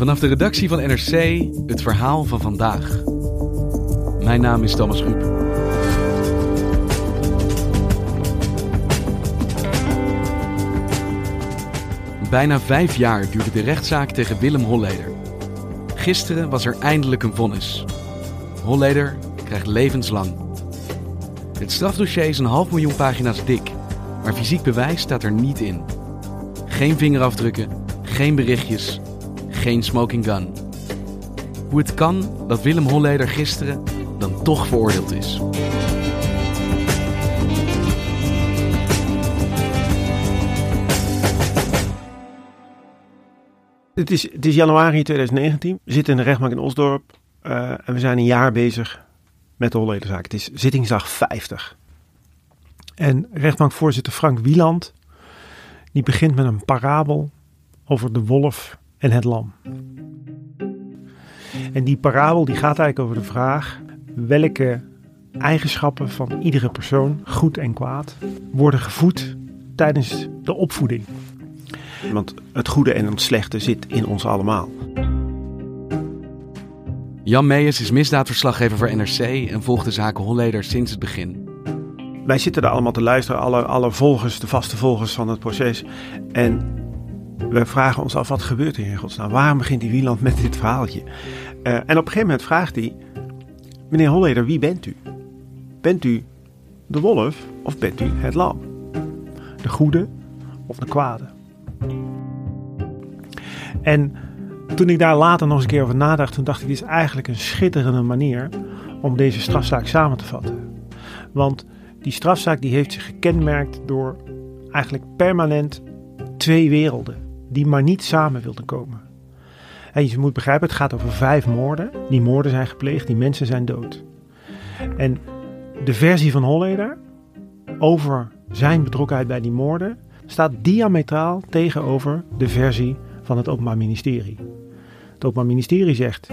Vanaf de redactie van NRC het verhaal van vandaag. Mijn naam is Thomas Ruip. Bijna vijf jaar duurde de rechtszaak tegen Willem Holleder. Gisteren was er eindelijk een vonnis. Holleder krijgt levenslang. Het strafdossier is een half miljoen pagina's dik, maar fysiek bewijs staat er niet in. Geen vingerafdrukken, geen berichtjes, geen smoking gun. Hoe het kan dat Willem Holleder gisteren dan toch veroordeeld is. Het is, het is januari 2019. We zitten in de rechtbank in Osdorp. Uh, en we zijn een jaar bezig met de Hollederzaak. Het is zittingsdag 50. En rechtbankvoorzitter Frank Wieland... die begint met een parabel over de wolf en het lam. En die parabel die gaat eigenlijk over de vraag... welke eigenschappen van iedere persoon, goed en kwaad... worden gevoed tijdens de opvoeding. Want het goede en het slechte zit in ons allemaal. Jan Meijers is misdaadverslaggever voor NRC en volgt de zaken Holleder sinds het begin. Wij zitten er allemaal te luisteren, alle, alle volgers, de vaste volgers van het proces. En we vragen ons af, wat gebeurt er in godsnaam? Waarom begint die Wieland met dit verhaaltje? Uh, en op een gegeven moment vraagt hij, meneer Holleder, wie bent u? Bent u de wolf of bent u het lam? De goede of de kwade? En toen ik daar later nog eens een keer over nadacht, toen dacht ik, dit is eigenlijk een schitterende manier om deze strafzaak samen te vatten. Want die strafzaak die heeft zich gekenmerkt door eigenlijk permanent twee werelden die maar niet samen wilden komen. En je moet begrijpen, het gaat over vijf moorden. Die moorden zijn gepleegd, die mensen zijn dood. En de versie van Holleder over zijn betrokkenheid bij die moorden staat diametraal tegenover de versie van het Openbaar Ministerie. Het Openbaar Ministerie zegt: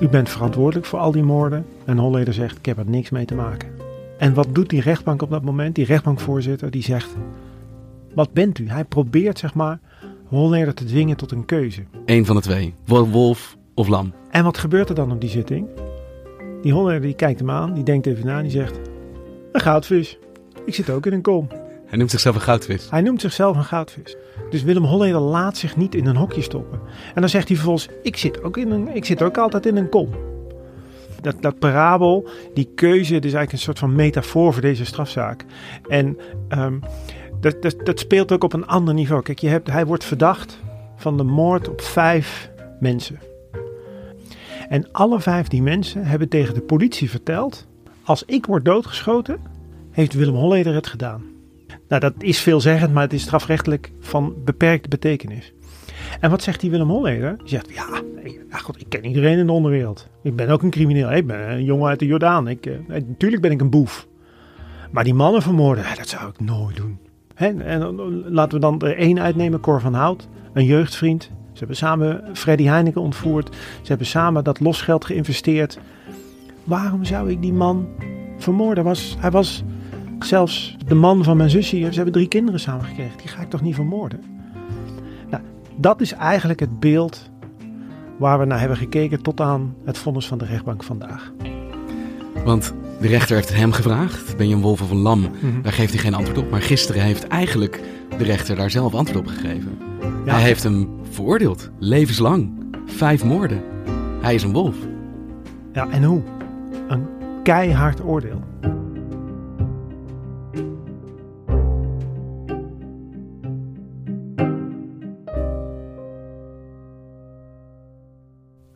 U bent verantwoordelijk voor al die moorden. En Holleder zegt: Ik heb er niks mee te maken. En wat doet die rechtbank op dat moment? Die rechtbankvoorzitter die zegt: Wat bent u? Hij probeert zeg maar Holleder te dwingen tot een keuze. Eén van de twee: wolf of lam. En wat gebeurt er dan op die zitting? Die Holleder die kijkt hem aan, die denkt even na, die zegt: Een goudvis. Ik zit ook in een kom. Hij noemt zichzelf een goudvis. Hij noemt zichzelf een goudvis. Dus Willem Holleder laat zich niet in een hokje stoppen. En dan zegt hij vervolgens: Ik zit ook, in een, ik zit ook altijd in een kom. Dat, dat parabel, die keuze, is eigenlijk een soort van metafoor voor deze strafzaak. En um, dat, dat, dat, speelt ook op een ander niveau. Kijk, je hebt, hij wordt verdacht van de moord op vijf mensen. En alle vijf die mensen hebben tegen de politie verteld: Als ik word doodgeschoten, heeft Willem Holleder het gedaan. Nou, dat is veelzeggend, maar het is strafrechtelijk van beperkte betekenis. En wat zegt die Willem Holleder? Die zegt, ja, ja God, ik ken iedereen in de onderwereld. Ik ben ook een crimineel. Ik ben een jongen uit de Jordaan. Ik, uh, natuurlijk ben ik een boef. Maar die mannen vermoorden, dat zou ik nooit doen. En laten we dan er één uitnemen, Cor van Hout, een jeugdvriend. Ze hebben samen Freddy Heineken ontvoerd. Ze hebben samen dat losgeld geïnvesteerd. Waarom zou ik die man vermoorden? Was, hij was Zelfs de man van mijn zusje, ze hebben drie kinderen samen gekregen. Die ga ik toch niet vermoorden? Nou, dat is eigenlijk het beeld waar we naar hebben gekeken tot aan het vonnis van de rechtbank vandaag. Want de rechter heeft hem gevraagd: ben je een wolf of een lam? Mhm. Daar geeft hij geen antwoord op. Maar gisteren heeft eigenlijk de rechter daar zelf antwoord op gegeven. Hij heeft hem veroordeeld, levenslang. Vijf moorden. Hij is een wolf. Ja, en hoe? Een keihard oordeel.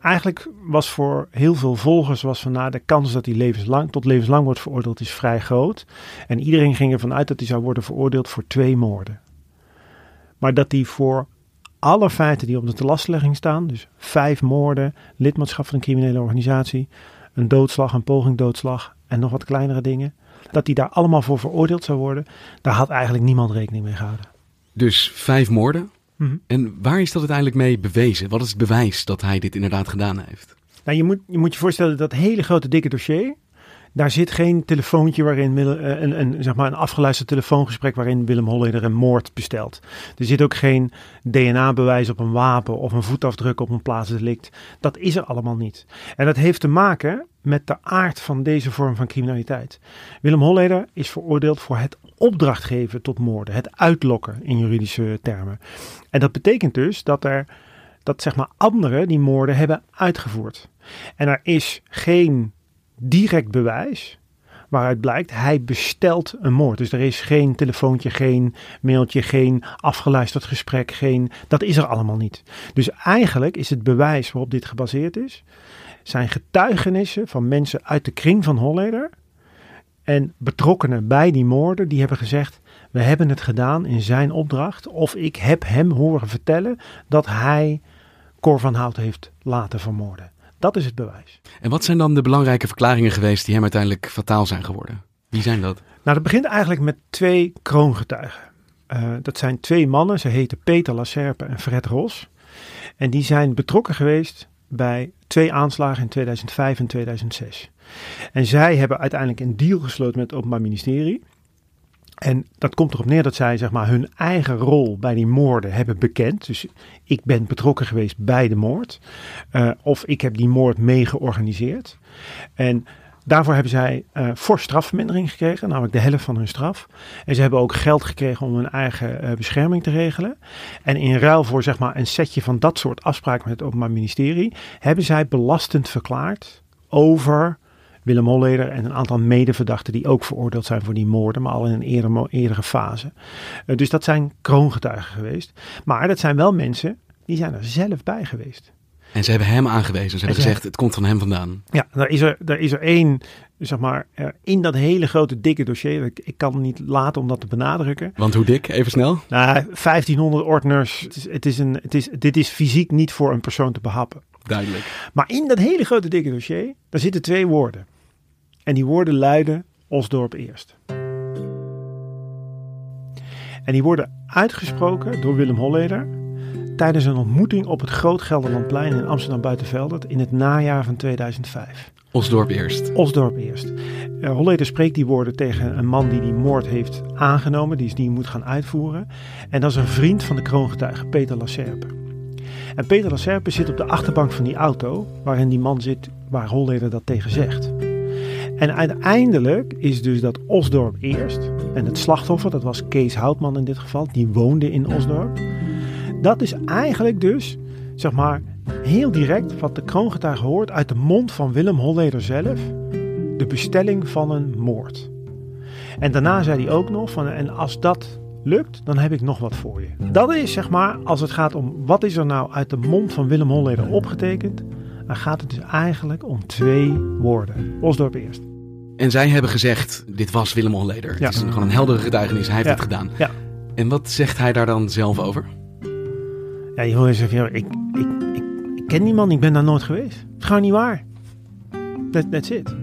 Eigenlijk was voor heel veel volgers was van nou, de kans dat hij levenslang, tot levenslang wordt veroordeeld is vrij groot. En iedereen ging ervan uit dat hij zou worden veroordeeld voor twee moorden. Maar dat hij voor alle feiten die op de telastlegging staan, dus vijf moorden, lidmaatschap van een criminele organisatie, een doodslag, een poging doodslag en nog wat kleinere dingen, dat hij daar allemaal voor veroordeeld zou worden, daar had eigenlijk niemand rekening mee gehouden. Dus vijf moorden. Mhm. En waar is dat uiteindelijk mee bewezen? Wat is het bewijs dat hij dit inderdaad gedaan heeft? Nou, je moet, je moet je voorstellen dat hele grote dikke dossier. Daar zit geen telefoontje waarin eh, een, een, zeg maar een afgeluisterd telefoongesprek waarin Willem Holleder een moord bestelt. Er zit ook geen DNA-bewijs op een wapen of een voetafdruk op een plaatsdelict. Dat is er allemaal niet. En dat heeft te maken met de aard van deze vorm van criminaliteit. Willem Holleder is veroordeeld voor het opdracht geven tot moorden, het uitlokken in juridische termen. En dat betekent dus dat er dat zeg maar anderen die moorden hebben uitgevoerd. En er is geen direct bewijs waaruit blijkt hij bestelt een moord. Dus er is geen telefoontje, geen mailtje, geen afgeluisterd gesprek, geen dat is er allemaal niet. Dus eigenlijk is het bewijs waarop dit gebaseerd is zijn getuigenissen van mensen uit de kring van Holleder en betrokkenen bij die moorden die hebben gezegd we hebben het gedaan in zijn opdracht of ik heb hem horen vertellen dat hij Cor van Hout heeft laten vermoorden. Dat is het bewijs. En wat zijn dan de belangrijke verklaringen geweest die hem uiteindelijk fataal zijn geworden? Wie zijn dat? Nou, dat begint eigenlijk met twee kroongetuigen. Eh, dat zijn twee mannen, ze heten Peter Lacerpe en Fred Ros. En die zijn betrokken geweest bij twee aanslagen in 2005 en 2006. En zij hebben uiteindelijk een deal gesloten met het Openbaar Ministerie. En dat komt erop neer dat zij zeg maar, hun eigen rol bij die moorden hebben bekend. Dus ik ben betrokken geweest bij de moord. Uh, of ik heb die moord mee georganiseerd. En daarvoor hebben zij uh, strafvermindering gekregen, namelijk de helft van hun straf. En ze hebben ook geld gekregen om hun eigen uh, bescherming te regelen. En in ruil voor zeg maar, een setje van dat soort afspraken met het Openbaar Ministerie, hebben zij belastend verklaard over Willem Holleder en een aantal medeverdachten die ook veroordeeld zijn voor die moorden, maar al in een eerder, eerdere fase. Uh, dus dat zijn kroongetuigen geweest. Maar dat zijn wel mensen die zijn er zelf bij geweest. En ze hebben hem aangewezen. Ze hebben gezegd, het komt van hem vandaan. Ja, daar is er, daar is er één, zeg maar, in dat hele grote dikke dossier. Ik, ik kan niet laten om dat te benadrukken. Want hoe dik? Even snel. Nou, 1500 ordners. Het is, het is een, het is, dit is fysiek niet voor een persoon te behappen. Duidelijk. Maar in dat hele grote dikke dossier, daar zitten twee woorden. En die woorden luiden Osdorp eerst. En die worden uitgesproken door Willem Holleder tijdens een ontmoeting op het Groot Gelderlandplein in Amsterdam Buitenveldert in het najaar van 2005. Osdorp eerst. Osdorp eerst. Uh, Holleder spreekt die woorden tegen een man die die moord heeft aangenomen, die die moet gaan uitvoeren. En dat is een vriend van de kroongetuige, Peter Lacerpe. En Peter Lacerpe zit op de achterbank van die auto waarin die man zit waar Holleder dat tegen zegt. En uiteindelijk is dus dat Osdorp eerst. En het slachtoffer, dat was Kees Houtman in dit geval, die woonde in Osdorp. Dat is eigenlijk dus, zeg maar, heel direct wat de kroongetuige hoort uit de mond van Willem Holleder zelf. De bestelling van een moord. En daarna zei hij ook nog van, en als dat lukt, dan heb ik nog wat voor je. Dat is zeg maar, als het gaat om wat is er nou uit de mond van Willem Holleder opgetekend, dan gaat het dus eigenlijk om twee woorden. Osdorp eerst. En zij hebben gezegd, dit was Willem Holleder. Ja. Het is gewoon een heldere getuigenis, hij heeft ja. het gedaan. Ja. En wat zegt hij daar dan zelf over? Ja, je hoort zeggen, ja, ik, ik, ik, ik, ken die man, ik ben daar nooit geweest. Het is gewoon niet waar. That, that's it.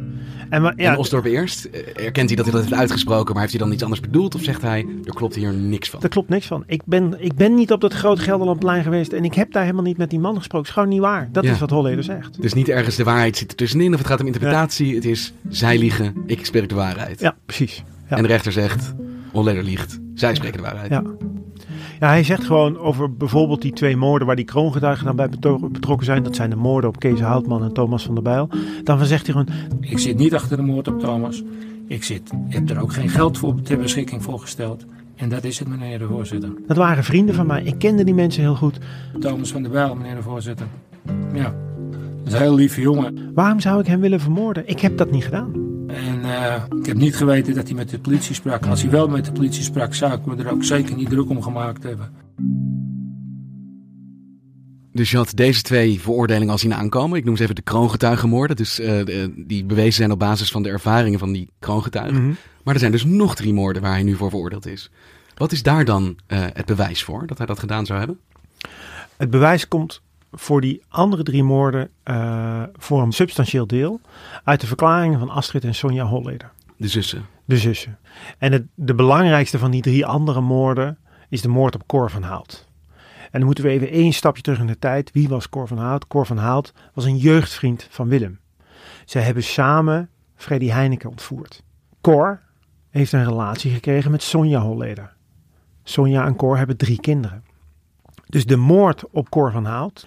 En, maar, ja, en Osdorp eerst, erkent hij dat hij dat heeft uitgesproken, maar heeft hij dan iets anders bedoeld? Of zegt hij, er klopt hier niks van? Er klopt niks van. Ik ben, ik ben niet op dat groot Gelderlandplein geweest en ik heb daar helemaal niet met die man gesproken. Het is gewoon niet waar. Dat Ja. is wat Holleder zegt. Dus niet ergens de waarheid zit er tussenin of het gaat om interpretatie. Het is, zij liegen, ik spreek de waarheid. Ja, precies. Ja. En de rechter zegt, Holleder liegt, zij spreken de waarheid. Ja. Hij zegt gewoon over bijvoorbeeld die twee moorden waar die kroongetuigen dan bij betrokken zijn. Dat zijn de moorden op Kees Houtman en Thomas van der Bijl. Dan zegt hij gewoon, Ik zit niet achter de moord op Thomas. Ik, zit, heb er ook geen geld voor ter beschikking voor gesteld. En dat is het, meneer de voorzitter. dat waren vrienden van mij. Ik kende die mensen heel goed. Thomas van der Bijl, meneer de voorzitter. Ja, Dat is een heel lieve jongen. Waarom zou ik hem willen vermoorden? Ik heb dat niet gedaan. En eh, ik heb niet geweten dat hij met de politie sprak. En als hij wel met de politie sprak, zou ik me er ook zeker niet druk om gemaakt hebben. Dus je had deze twee veroordelingen al zien aankomen. Ik noem ze even de kroongetuigenmoorden. Dus eh, die bewezen zijn op basis van de ervaringen van die kroongetuigen. Mhm. Maar er zijn dus nog drie moorden waar hij nu voor veroordeeld is. Wat is daar dan eh, het bewijs voor dat hij dat gedaan zou hebben? Het bewijs komt voor die andere drie moorden eh, voor een substantieel deel uit de verklaringen van Astrid en Sonja Holleder, De zussen. de zussen. En het, de belangrijkste van die drie andere moorden is de moord op Cor van Hout. En dan moeten we even één stapje terug in de tijd. Wie was Cor van Hout? Cor van Hout was een jeugdvriend van Willem. Zij hebben samen Freddy Heineken ontvoerd. Cor heeft een relatie gekregen met Sonja Holleder. Sonja en Cor hebben drie kinderen. Dus de moord op Cor van Hout,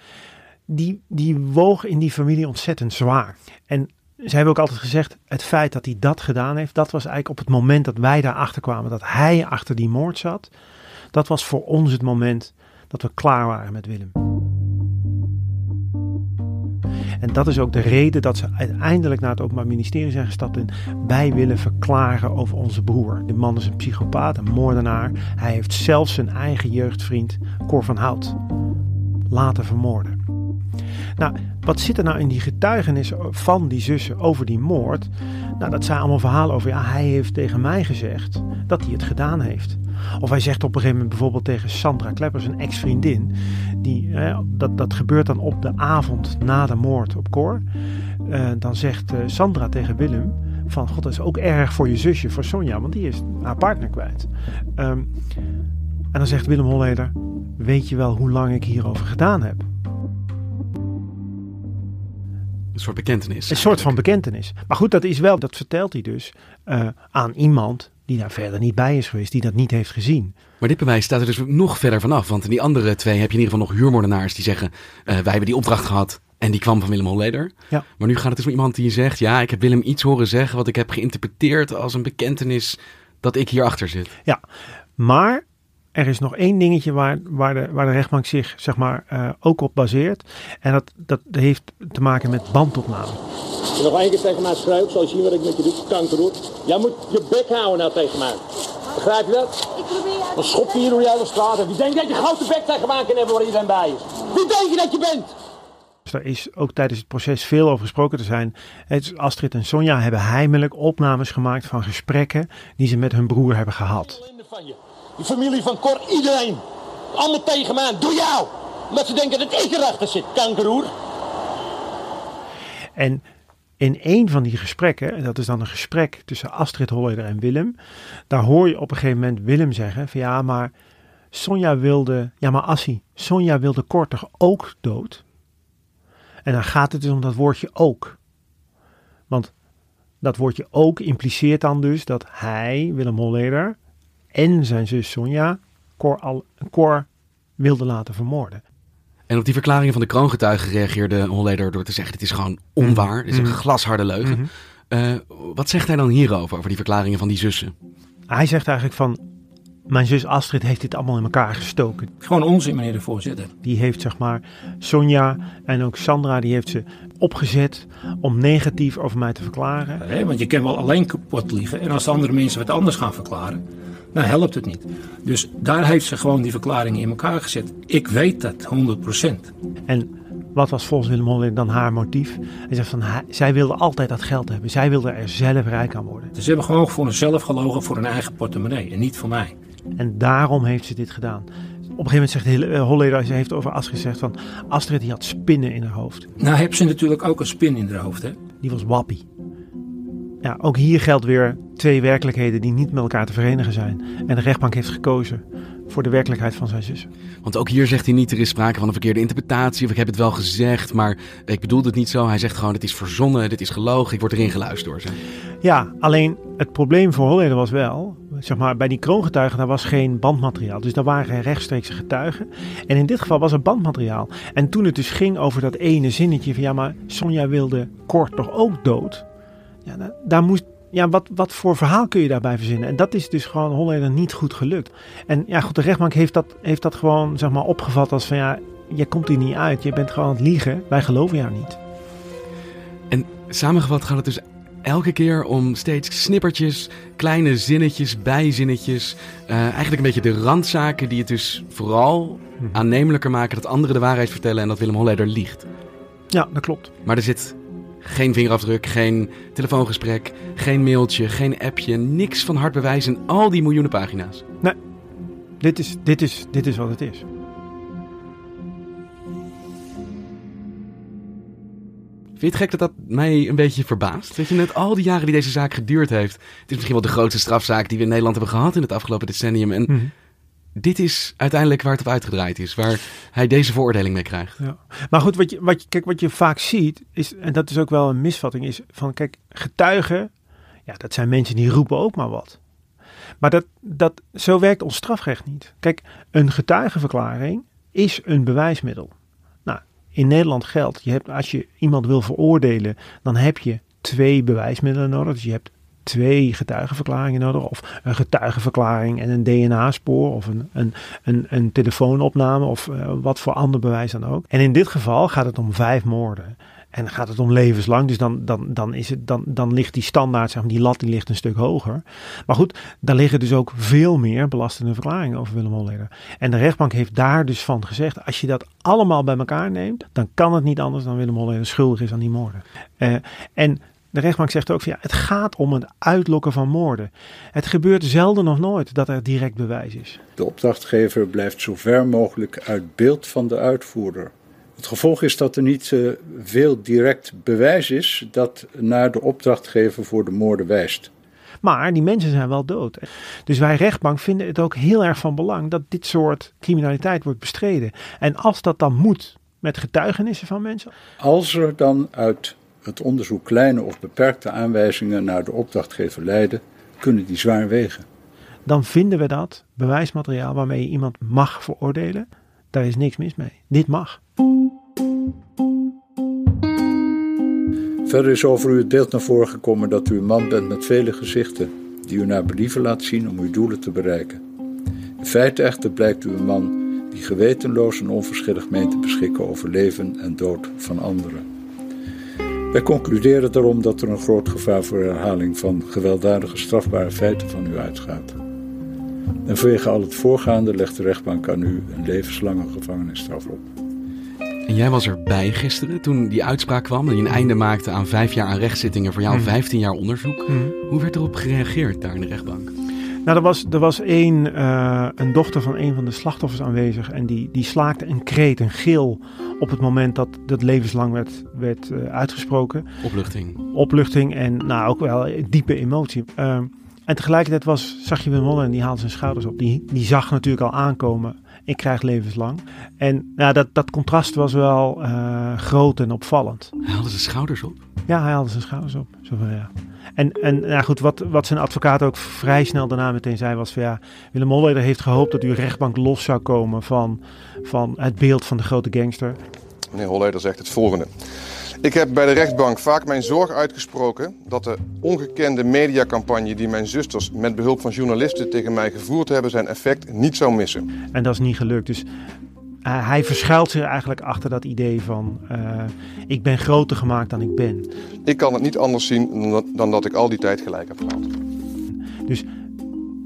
die, die woog in die familie ontzettend zwaar. En zij hebben ook altijd gezegd, het feit dat hij dat gedaan heeft, dat was eigenlijk op het moment dat wij daarachter kwamen, dat hij achter die moord zat, dat was voor ons het moment dat we klaar waren met Willem. En dat is ook de reden dat ze uiteindelijk naar het Openbaar Ministerie zijn gestapt en wij willen verklaren over onze broer. De man is een psychopaat, een moordenaar. Hij heeft zelfs zijn eigen jeugdvriend Cor van Hout laten vermoorden. Nou, wat zit er nou in die getuigenissen van die zussen over die moord? Nou, dat zijn allemaal verhalen over, ja, hij heeft tegen mij gezegd dat hij het gedaan heeft. Of hij zegt op een gegeven moment bijvoorbeeld tegen Sandra Kleppers, een ex-vriendin, die, dat, dat gebeurt dan op de avond na de moord op Cor. Eh, dan zegt eh, Sandra tegen Willem van, god, dat is ook erg voor je zusje, voor Sonja, want die is haar partner kwijt. Ehm, en dan zegt Willem Holleder, weet je wel hoe lang ik hierover gedaan heb? Een soort bekentenis. Een soort van bekentenis. Maar goed, dat is wel, dat vertelt hij dus eh, aan iemand die daar verder niet bij is geweest, die dat niet heeft gezien. Maar dit bewijs staat er dus nog verder vanaf. Want in die andere twee heb je in ieder geval nog huurmoordenaars die zeggen... eh, wij hebben die opdracht gehad en die kwam van Willem Holleder. Ja. Maar nu gaat het dus om iemand die zegt... ja, ik heb Willem iets horen zeggen wat ik heb geïnterpreteerd als een bekentenis... dat ik hierachter zit. Ja, maar er is nog één dingetje waar, waar, de, waar de rechtbank zich zeg maar, eh, ook op baseert. En dat, dat heeft te maken met bandopname. Nog één keer tegen mij schreeuwt, zal je zien wat ik met je doe, kankerroer. Jij moet je bek houden nou tegen mij. Begrijp je dat? Dan schop je hier door de hele straat. En wie denkt dat je grote bek tegen mij kan hebben waar iedereen bij is? Wie denk je dat je bent? Dus daar is ook tijdens het proces veel over gesproken te zijn. Astrid en Sonja hebben heimelijk opnames gemaakt van gesprekken die ze met hun broer hebben gehad. Die familie van Cor, iedereen. Allemaal tegen mij, door jou. Omdat ze denken dat ik erachter zit, kankerroer. En in een van die gesprekken, en dat is dan een gesprek tussen Astrid Holleder en Willem, daar hoor je op een gegeven moment Willem zeggen van ja, maar Sonja wilde, ja maar Assie, Sonja wilde Cor toch ook dood? En dan gaat het dus om dat woordje ook. Want dat woordje ook impliceert dan dus dat hij, Willem Holleder, en zijn zus Sonja Cor, al, Cor wilde laten vermoorden. En op die verklaringen van de kroongetuigen reageerde Holleder door te zeggen... dit is gewoon onwaar, dit is een glasharde leugen. Eh, wat zegt hij dan hierover, over die verklaringen van die zussen? Hij zegt eigenlijk van, mijn zus Astrid heeft dit allemaal in elkaar gestoken. Gewoon onzin, meneer de voorzitter. Die heeft zeg maar Sonja en ook Sandra, die heeft ze opgezet om negatief over mij te verklaren. Want je kan wel alleen kapot liegen. En als andere mensen wat anders gaan verklaren, dan helpt het niet. Dus daar heeft ze gewoon die verklaringen in elkaar gezet. Ik weet dat, 100%. En wat was volgens Willem dan haar motief? Hij zegt van, hij- zij wilde altijd dat geld hebben. Zij wilde er zelf rijk aan worden. Dus ze hebben gewoon voor hunzelf gelogen voor hun eigen portemonnee en niet voor mij. En daarom heeft ze dit gedaan. Op een gegeven moment zegt eh, Holleder, ze heeft over Astrid gezegd van, Astrid die had spinnen in haar hoofd. Nou heeft ze natuurlijk ook een spin in haar hoofd, hè. Die was wappie. Ja, ook hier geldt weer twee werkelijkheden die niet met elkaar te verenigen zijn. En de rechtbank heeft gekozen voor de werkelijkheid van zijn zus. Want ook hier zegt hij niet, er is sprake van een verkeerde interpretatie... of ik heb het wel gezegd, maar ik bedoelde het niet zo. Hij zegt gewoon, het is verzonnen, dit is gelogen, ik word erin geluisterd door ze. Ja, alleen het probleem voor Holleder was wel, zeg maar, bij die kroongetuigen daar was geen bandmateriaal. Dus daar waren geen rechtstreekse getuigen. En in dit geval was er bandmateriaal. En toen het dus ging over dat ene zinnetje van ja, maar Sonja wilde Kort toch ook dood? Ja, da- daar moest, ja wat, wat voor verhaal kun je daarbij verzinnen? En dat is dus gewoon Holleder niet goed gelukt. En ja, goed, de rechtbank heeft dat, heeft dat gewoon, zeg maar, opgevat als van ja, je komt hier niet uit. Je bent gewoon aan het liegen. Wij geloven jou niet. En samengevat gaat het dus elke keer om steeds snippertjes, kleine zinnetjes, bijzinnetjes. Uh, eigenlijk een beetje de randzaken die het dus vooral aannemelijker maken dat anderen de waarheid vertellen en dat Willem Holleder liegt. Ja, dat klopt. Maar er zit geen vingerafdruk, geen telefoongesprek, geen mailtje, geen appje, niks van hard bewijs in al die miljoenen pagina's. Nee, dit is, dit is, dit is wat het is. Vind je het gek dat dat mij een beetje verbaast? Weet je, net al die jaren die deze zaak geduurd heeft. Het is misschien wel de grootste strafzaak die we in Nederland hebben gehad in het afgelopen decennium. En Mhm. Dit is uiteindelijk waar het op uitgedraaid is. Waar hij deze veroordeling mee krijgt. Ja. Maar goed, wat je, wat kijk, wat je vaak ziet, is, en dat is ook wel een misvatting, is van kijk, getuigen, ja, dat zijn mensen die roepen ook maar wat. Maar dat, dat, zo werkt ons strafrecht niet. Kijk, een getuigenverklaring is een bewijsmiddel. Nou, in Nederland geldt, je hebt, als je iemand wil veroordelen, dan heb je twee bewijsmiddelen nodig. Dus je hebt twee getuigenverklaringen nodig. Of een getuigenverklaring en een DNA-spoor. Of een, een, een, een telefoonopname. Of uh, wat voor ander bewijs dan ook. En in dit geval gaat het om vijf moorden. En gaat het om levenslang. Dus dan, dan, dan, is het, dan, dan ligt die standaard, zeg maar, die lat die ligt een stuk hoger. Maar goed, daar liggen dus ook veel meer belastende verklaringen over Willem Holleder. En de rechtbank heeft daar dus van gezegd, als je dat allemaal bij elkaar neemt, dan kan het niet anders dan Willem Holleder schuldig is aan die moorden. Uh, en de rechtbank zegt ook van ja, het gaat om het uitlokken van moorden. Het gebeurt zelden of nooit dat er direct bewijs is. De opdrachtgever blijft zo ver mogelijk uit beeld van de uitvoerder. Het gevolg is dat er niet uh, veel direct bewijs is dat naar de opdrachtgever voor de moorden wijst. Maar die mensen zijn wel dood. Dus wij rechtbank vinden het ook heel erg van belang dat dit soort criminaliteit wordt bestreden. En als dat dan moet met getuigenissen van mensen. Als er dan uit het onderzoek kleine of beperkte aanwijzingen naar de opdrachtgever leiden, kunnen die zwaar wegen. Dan vinden we dat bewijsmateriaal waarmee je iemand mag veroordelen. Daar is niks mis mee. Dit mag. Verder is over u het beeld naar voren gekomen dat u een man bent met vele gezichten, die u naar believen laat zien om uw doelen te bereiken. In feite echter blijkt u een man die gewetenloos en onverschillig meent te beschikken over leven en dood van anderen. Wij concluderen daarom dat er een groot gevaar voor herhaling van gewelddadige strafbare feiten van u uitgaat. En vanwege al het voorgaande legt de rechtbank aan u een levenslange gevangenisstraf op. En jij was erbij gisteren toen die uitspraak kwam en je een einde maakte aan vijf jaar aan rechtszittingen voor jou, Mm. 15 jaar onderzoek. Mm. Hoe werd erop gereageerd daar in de rechtbank? Nou, er was, er was een, uh, een dochter van een van de slachtoffers aanwezig en die, die slaakte een kreet, een gil op het moment dat dat levenslang werd, werd uh, uitgesproken. Opluchting. Opluchting en nou ook wel diepe emotie. Uh, en tegelijkertijd was, zag je Wim Holle en die haalde zijn schouders op. Die, die zag natuurlijk al aankomen, ik krijg levenslang. En nou, dat, dat contrast was wel uh, groot en opvallend. Hij haalde zijn schouders op? Ja, hij haalde zijn schouders op. Zo van, ja. En, en nou goed, wat, wat zijn advocaat ook vrij snel daarna meteen zei was van ja, Willem Holleder heeft gehoopt dat uw rechtbank los zou komen van, van het beeld van de grote gangster. Meneer Holleder zegt het volgende. Ik heb bij de rechtbank vaak mijn zorg uitgesproken dat de ongekende mediacampagne die mijn zusters met behulp van journalisten tegen mij gevoerd hebben zijn effect niet zou missen. En dat is niet gelukt. Dus uh, hij verschuilt zich eigenlijk achter dat idee van uh, ik ben groter gemaakt dan ik ben. Ik kan het niet anders zien dan dat, dan dat ik al die tijd gelijk heb gehad. Dus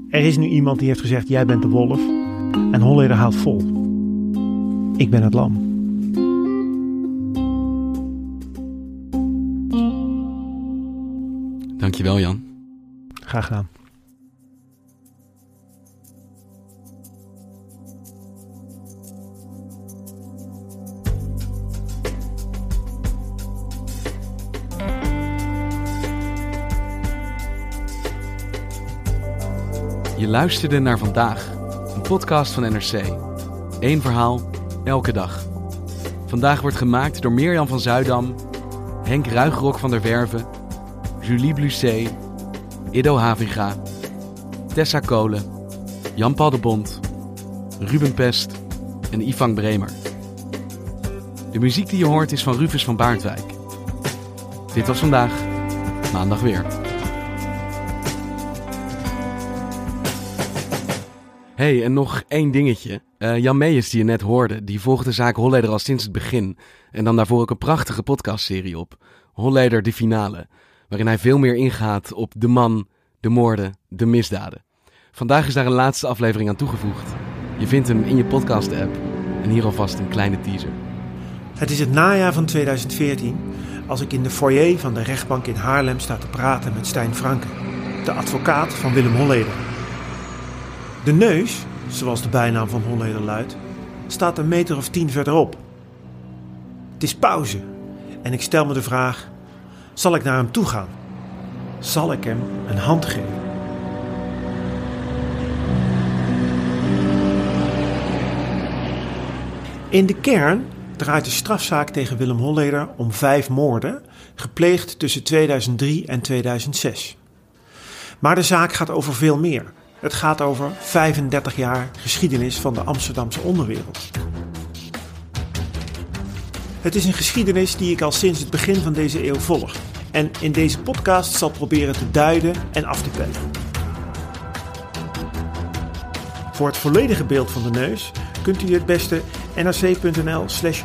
er is nu iemand die heeft gezegd jij bent de wolf en Holleder houdt vol. Ik ben het lam. Dankjewel Jan. Graag gedaan. Je luisterde naar vandaag, een podcast van NRC. Eén verhaal, elke dag. Vandaag wordt gemaakt door Mirjam van Zuidam, Henk Ruigrok van der Werven, Julie Blusset, Ido Havinga, Tessa Kolen, Jan-Paul de Bond, Ruben Pest en Ivan Bremer. De muziek die je hoort is van Rufus van Baardwijk. Dit was vandaag, maandag weer. hey, en nog één dingetje. Uh, Jan Meijers, die je net hoorde, die volgt de zaak Holleder al sinds het begin. En dan daarvoor ook een prachtige podcastserie op. Holleder de finale, waarin hij veel meer ingaat op de man, de moorden, de misdaden. Vandaag is daar een laatste aflevering aan toegevoegd. Je vindt hem in je podcast-app en hier alvast een kleine teaser. Het is het najaar van 2014 als ik in de foyer van de rechtbank in Haarlem sta te praten met Stijn Franke, de advocaat van Willem Holleder. De neus, zoals de bijnaam van Holleder luidt, staat een meter of tien verderop. Het is pauze en ik stel me de vraag: zal ik naar hem toe gaan? Zal ik hem een hand geven? In de kern draait de strafzaak tegen Willem Holleder om vijf moorden, gepleegd tussen 2003 en 2006. Maar de zaak gaat over veel meer. Het gaat over 35 jaar geschiedenis van de Amsterdamse onderwereld. Het is een geschiedenis die ik al sinds het begin van deze eeuw volg en in deze podcast zal proberen te duiden en af te pellen. Voor het volledige beeld van de neus kunt u het beste nrc.nl slash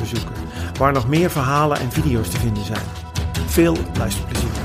bezoeken, waar nog meer verhalen en video's te vinden zijn. Veel luisterplezier.